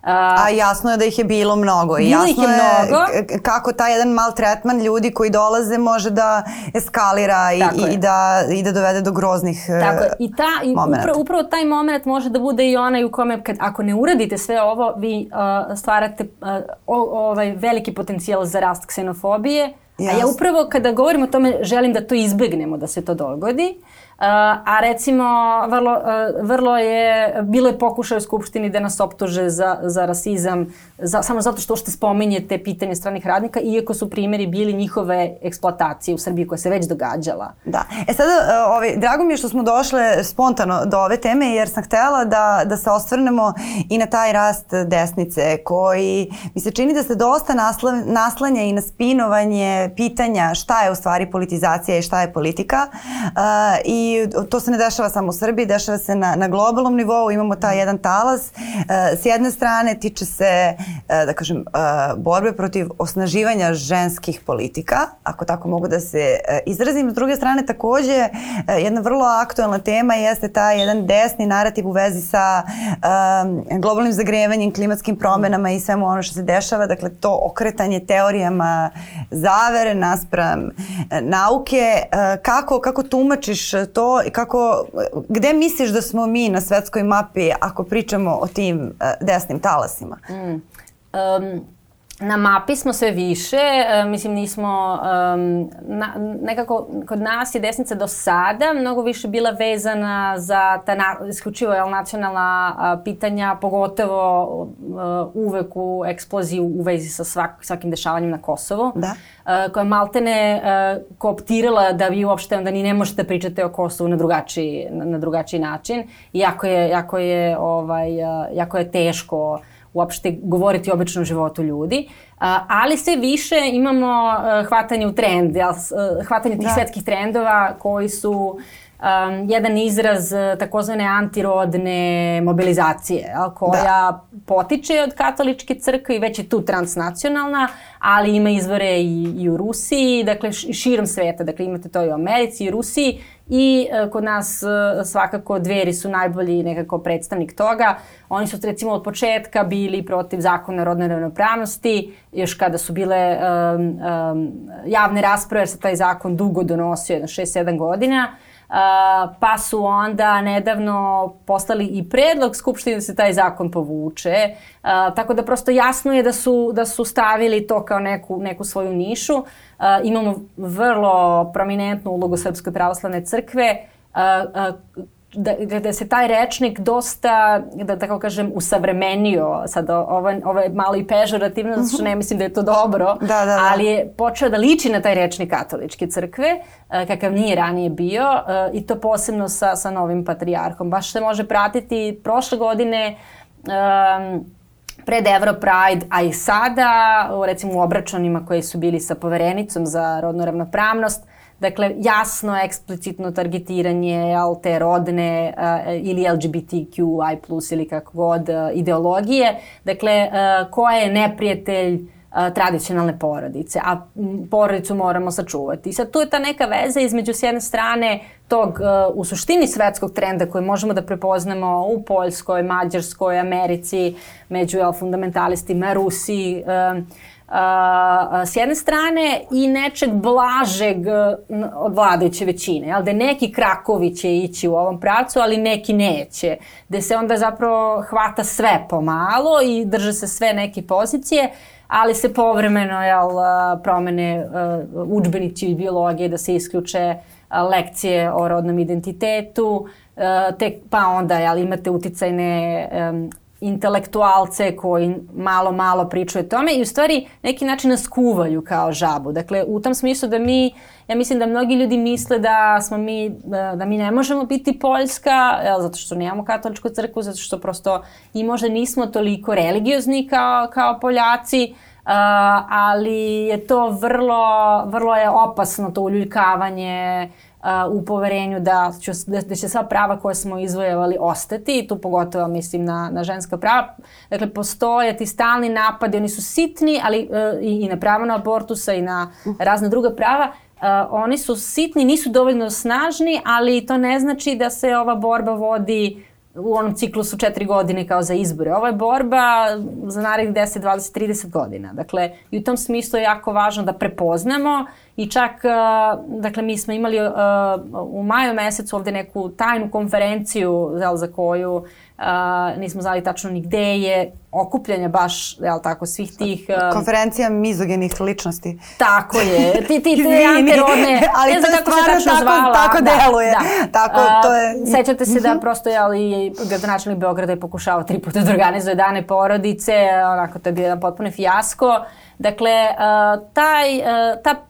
A: A jasno je da ih je bilo mnogo i jasno
B: je, mnogo.
A: je kako taj jedan mal tretman ljudi koji dolaze može da eskalira i, i, da, i da dovede do groznih e,
B: Tako je. I, ta, i upravo, upravo taj moment može da bude i onaj u kome kad, ako ne uradite sve ovo, vi uh, stvarate uh, o, ovaj veliki potencijal za rast ksenofobije, Jasne. A ja upravo kada govorim o tome želim da to izbegnemo, da se to dogodi. A recimo vrlo, uh, vrlo je, bilo je pokušaj u Skupštini da nas optuže za, za rasizam za, samo zato što ste spominjete pitanje stranih radnika, iako su primjeri bili njihove eksploatacije u Srbiji koja se već događala.
A: Da. E sada, ovaj, drago mi je što smo došle spontano do ove teme, jer sam htela da, da se ostvrnemo i na taj rast desnice, koji mi se čini da se dosta nasla, naslanja i na spinovanje pitanja šta je u stvari politizacija i šta je politika. Uh, I to se ne dešava samo u Srbiji, dešava se na, na globalnom nivou, imamo taj jedan talas. E, s jedne strane tiče se, e, da kažem, e, borbe protiv osnaživanja ženskih politika, ako tako mogu da se izrazim. S druge strane, takođe, jedna vrlo aktualna tema jeste taj jedan desni narativ u vezi sa globalnim zagrevanjem, klimatskim promenama i svemu ono što se dešava. Dakle, to okretanje teorijama zavere naspram nauke. Kako, kako tumačiš to i kako, gde misliš da smo mi na svetskoj mapi ako pričamo o tim uh, desnim talasima? Mm. Um,
B: na mapi smo sve više, e, mislim nismo, um, na, nekako kod nas je desnica do sada mnogo više bila vezana za ta na, isključivo jel, nacionalna a, pitanja, pogotovo uh, uvek u eksploziju u vezi sa svak, svakim dešavanjem na Kosovu. Da. Uh, koja maltene uh, kooptirala da vi uopšte onda ni ne možete pričati o Kosovu na drugačiji, na, na drugačiji način. Jako je, jako je, ovaj, uh, jako je teško uopšte govoriti o običnom životu ljudi, ali sve više imamo hvatanje u trend, hvatanje tih da. svetskih trendova koji su um, jedan izraz takozvane antirodne mobilizacije, koja da. potiče od katoličke crkve i već je tu transnacionalna, ali ima izvore i, i u Rusiji, dakle širom sveta, dakle imate to i u Americi i Rusiji i e, kod nas e, svakako dveri su najbolji nekako predstavnik toga. Oni su recimo od početka bili protiv zakona o rodnoj ravnopravnosti, još kada su bile um, um, javne rasprave, jer se taj zakon dugo donosio, jedno 6-7 godina, pa su onda nedavno poslali i predlog Skupštine da se taj zakon povuče. Uh, tako da prosto jasno je da su, da su stavili to kao neku, neku svoju nišu. Uh, imamo vrlo prominentnu ulogu Srpske pravoslavne crkve da, da se taj rečnik dosta, da tako kažem, usavremenio, sad ovo, ovo je malo i pežorativno, zato što ne mislim da je to dobro, da, da, da. ali je počeo da liči na taj rečnik katoličke crkve, kakav nije ranije bio, i to posebno sa, sa novim patrijarhom. Baš se može pratiti prošle godine um, pred Europride, a i sada, recimo u obračunima koji su bili sa poverenicom za rodnu ravnopravnost, Dakle, jasno, eksplicitno targetiranje jel, te rodne uh, ili LGBTQI plus ili kako god uh, ideologije. Dakle, uh, ko je neprijatelj tradicionalne porodice, a porodicu moramo sačuvati. I sad tu je ta neka veza između s jedne strane tog u suštini svetskog trenda koji možemo da prepoznamo u Poljskoj, Mađarskoj, Americi, među jel, fundamentalistima, Rusiji, s jedne strane i nečeg blažeg od vladajuće većine, jel? da neki krakovi će ići u ovom pravcu, ali neki neće, da se onda zapravo hvata sve pomalo i drže se sve neke pozicije, ali se povremeno jel, promene uh, učbenici i biologije, da se isključe lekcije o rodnom identitetu, tek, pa onda jel, imate uticajne intelektualce koji malo, malo pričaju o tome i u stvari neki način nas kuvaju kao žabu. Dakle, u tom smislu da mi, ja mislim da mnogi ljudi misle da smo mi, da mi ne možemo biti Poljska, jel, zato što nemamo katoličku crkvu, zato što prosto i možda nismo toliko religiozni kao, kao Poljaci, Uh, ali je to vrlo, vrlo je opasno to uljuljkavanje uh, u poverenju da, ću, da, će sva prava koje smo izvojevali ostati i tu pogotovo mislim na, na ženska prava. Dakle, postoje ti stalni napadi, oni su sitni, ali uh, i, i na pravo na abortusa i na razne druga prava, Uh, oni su sitni, nisu dovoljno snažni, ali to ne znači da se ova borba vodi u onom ciklusu četiri godine kao za izbore. Ovo je borba za narednih 10, 20, 30 godina. Dakle, i u tom smislu je jako važno da prepoznamo i čak, uh, dakle, mi smo imali uh, u maju mesecu ovde neku tajnu konferenciju za koju uh, nismo znali tačno ni gde je okupljanje baš, jel tako, svih tih...
A: Uh, Konferencija mizogenih ličnosti.
B: Tako je, ti, ti, te anterodne,
A: ali ne znam kako se tačno tako, zvala. Tako da, deluje. Da. Tako, to je...
B: Sećate se da mhm. prosto, jel, i gradonačelnik Beograda je pokušao tri puta da organizuje dane porodice, onako, to je bio jedan potpuno fijasko. Dakle, uh, taj, uh, ta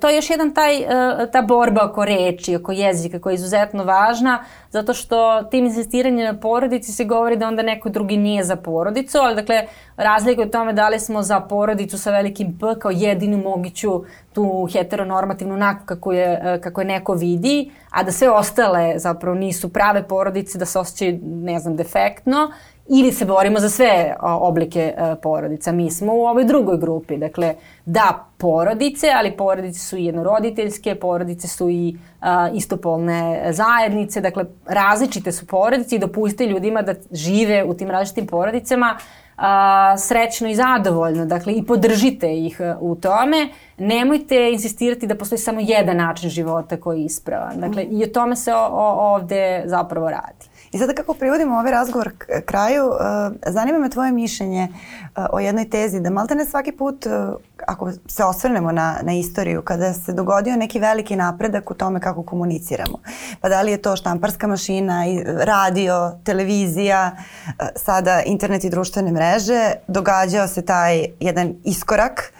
B: to je još jedan taj, e, ta borba oko reči, oko jezika koja je izuzetno važna, zato što tim insistiranjem na porodici se govori da onda neko drugi nije za porodicu, ali dakle razlika je u tome da li smo za porodicu sa velikim P kao jedinu moguću tu heteronormativnu nakon kako je, e, kako je neko vidi, a da sve ostale zapravo nisu prave porodice, da se osjećaju, ne znam, defektno ili se borimo za sve oblike e, porodica. Mi smo u ovoj drugoj grupi. Dakle, da, porodice, ali porodice su i jednoroditeljske, porodice su i istopolne zajednice, dakle, različite su porodice i dopustite ljudima da žive u tim različitim porodicama a, srećno i zadovoljno, dakle, i podržite ih e, u tome. Nemojte insistirati da postoji samo jedan način života koji je ispravan. Dakle, i o tome se o, o, ovde zapravo radi.
A: I sada kako privodimo ovaj razgovor k kraju, uh, zanima me tvoje mišljenje uh, o jednoj tezi da malte ne svaki put, uh, ako se osvrnemo na, na istoriju, kada se dogodio neki veliki napredak u tome kako komuniciramo. Pa da li je to štamparska mašina, radio, televizija, sada internet i društvene mreže, događao se taj jedan iskorak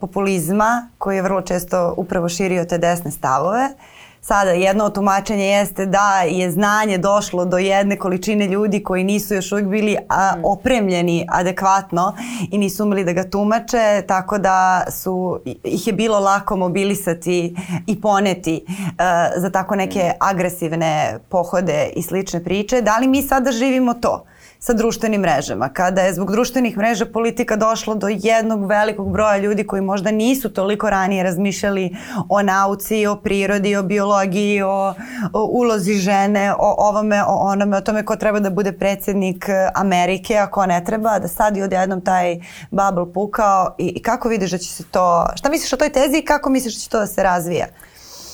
A: populizma koji je vrlo često upravo širio te desne stavove. Uh, Sada, jedno od tumačenja jeste da je znanje došlo do jedne količine ljudi koji nisu još uvijek bili a, mm. opremljeni adekvatno i nisu umeli da ga tumače, tako da su, ih je bilo lako mobilisati i poneti a, za tako neke mm. agresivne pohode i slične priče. Da li mi sada živimo to? Sa društvenim mrežama. Kada je zbog društvenih mreža politika došlo do jednog velikog broja ljudi koji možda nisu toliko ranije razmišljali o nauci, o prirodi, o biologiji, o, o ulozi žene, o ovome, o onome, o tome ko treba da bude predsednik Amerike, a ko ne treba, da sad i odjednom taj bubble pukao i, i kako vidiš da će se to, šta misliš o toj tezi i kako misliš da će to da se razvija?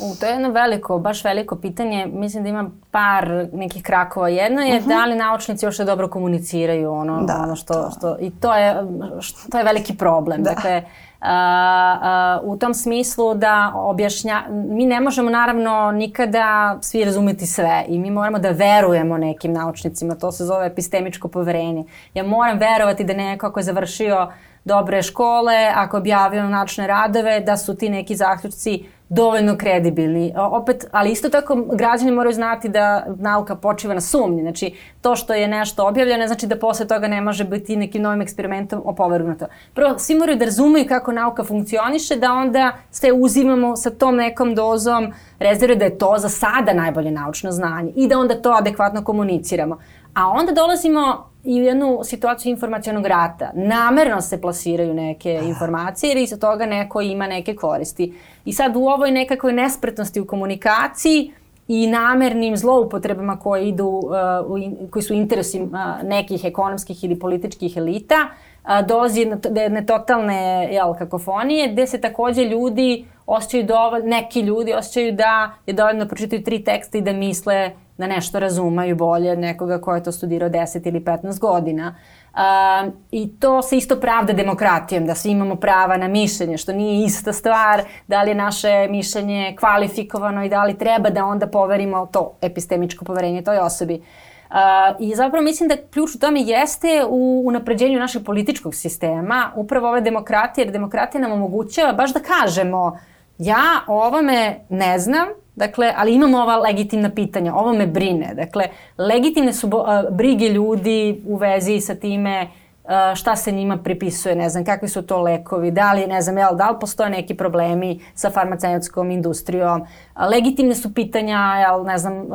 B: U, to je jedno veliko, baš veliko pitanje. Mislim da ima par nekih krakova. Jedno je uh mhm. -huh. da li naučnici još dobro komuniciraju ono, da, ono što, to. što... I to je, što, to je veliki problem. Da. Dakle, Uh, uh, u tom smislu da objašnja, mi ne možemo naravno nikada svi razumeti sve i mi moramo da verujemo nekim naučnicima, to se zove epistemičko poverenje. Ja moram verovati da neko ako je završio dobre škole, ako je objavio naučne radove, da su ti neki zaključci dovoljno kredibilni. Opet, ali isto tako građani moraju znati da nauka počiva na sumnji. Znači, to što je nešto objavljeno, znači da posle toga ne može biti nekim novim eksperimentom opovrgnuto. Prvo, svi moraju da razumeju kako nauka funkcioniše, da onda sve uzimamo sa tom nekom dozom rezerve da je to za sada najbolje naučno znanje i da onda to adekvatno komuniciramo. A onda dolazimo i u jednu situaciju informacijonog rata. Namerno se plasiraju neke informacije jer iza toga neko ima neke koristi. I sad u ovoj nekakvoj nespretnosti u komunikaciji i namernim zloupotrebama koje idu, uh, u, koji su interesi uh, nekih ekonomskih ili političkih elita, uh, dolazi do jedne totalne jel, kakofonije, gde se takođe ljudi osjećaju dovoljno, neki ljudi osjećaju da je dovoljno da pročitaju tri teksta i da misle da nešto razumaju bolje od nekoga ko je to studirao 10 ili 15 godina. Uh, I to se isto pravda demokratijom, da svi imamo prava na mišljenje, što nije ista stvar, da li je naše mišljenje kvalifikovano i da li treba da onda poverimo to epistemičko poverenje toj osobi. Uh, I zapravo mislim da ključ u tome jeste u unapređenju našeg političkog sistema, upravo ove demokratije, jer demokratija nam omogućava baš da kažemo ja o ovome ne znam, Dakle, ali imamo ova legitimna pitanja, ovo me brine. Dakle, legitimne su brige ljudi u vezi sa time uh, šta se njima pripisuje, ne znam, kakvi su to lekovi, da li, ne znam, jel, da li postoje neki problemi sa farmaceutskom industrijom. Legitimne su pitanja, jel, ne znam, uh,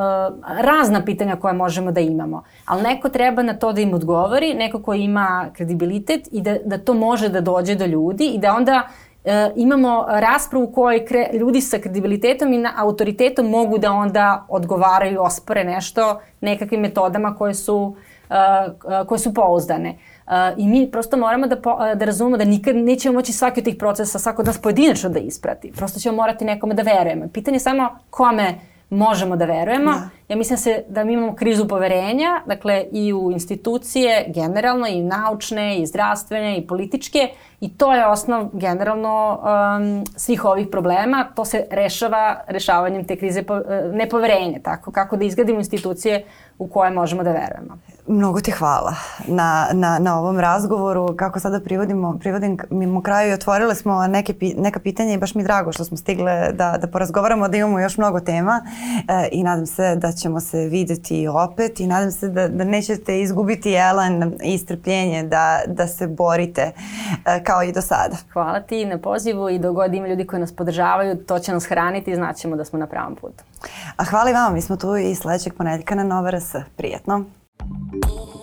B: razna pitanja koje možemo da imamo. Ali neko treba na to da im odgovori, neko ko ima kredibilitet i da, da to može da dođe do ljudi i da onda e, imamo raspravu u kojoj kre, ljudi sa kredibilitetom i na, autoritetom mogu da onda odgovaraju, ospore nešto nekakvim metodama koje su, e, koje su pouzdane. Uh, I mi prosto moramo da, po, da razumemo da nikad nećemo moći svaki od tih procesa, svako od nas pojedinačno da isprati. Prosto ćemo morati nekome da verujemo. Pitanje je samo kome možemo da verujemo. Da. Ja mislim se da mi imamo krizu poverenja, dakle i u institucije generalno, i naučne, i zdravstvene, i političke, i to je osnov generalno um, svih ovih problema. To se rešava rešavanjem te krize po, uh, nepoverenja, tako kako da izgradimo institucije u koje možemo da verujemo.
A: Mnogo ti hvala na, na, na ovom razgovoru. Kako sada privodimo, privodim mimo kraju i otvorile smo neke, neka pitanja i baš mi drago što smo stigle da, da porazgovaramo, da imamo još mnogo tema e, i nadam se da ćemo se videti opet i nadam se da, da nećete izgubiti elan i strpljenje da, da se borite e, kao i do sada.
B: Hvala ti na pozivu i dogod ima ljudi koji nas podržavaju, to će nas hraniti i znaćemo da smo na pravom putu.
A: A hvala i vama, mi smo tu i sledećeg ponedljika na Nova RS. Prijetno! Oh.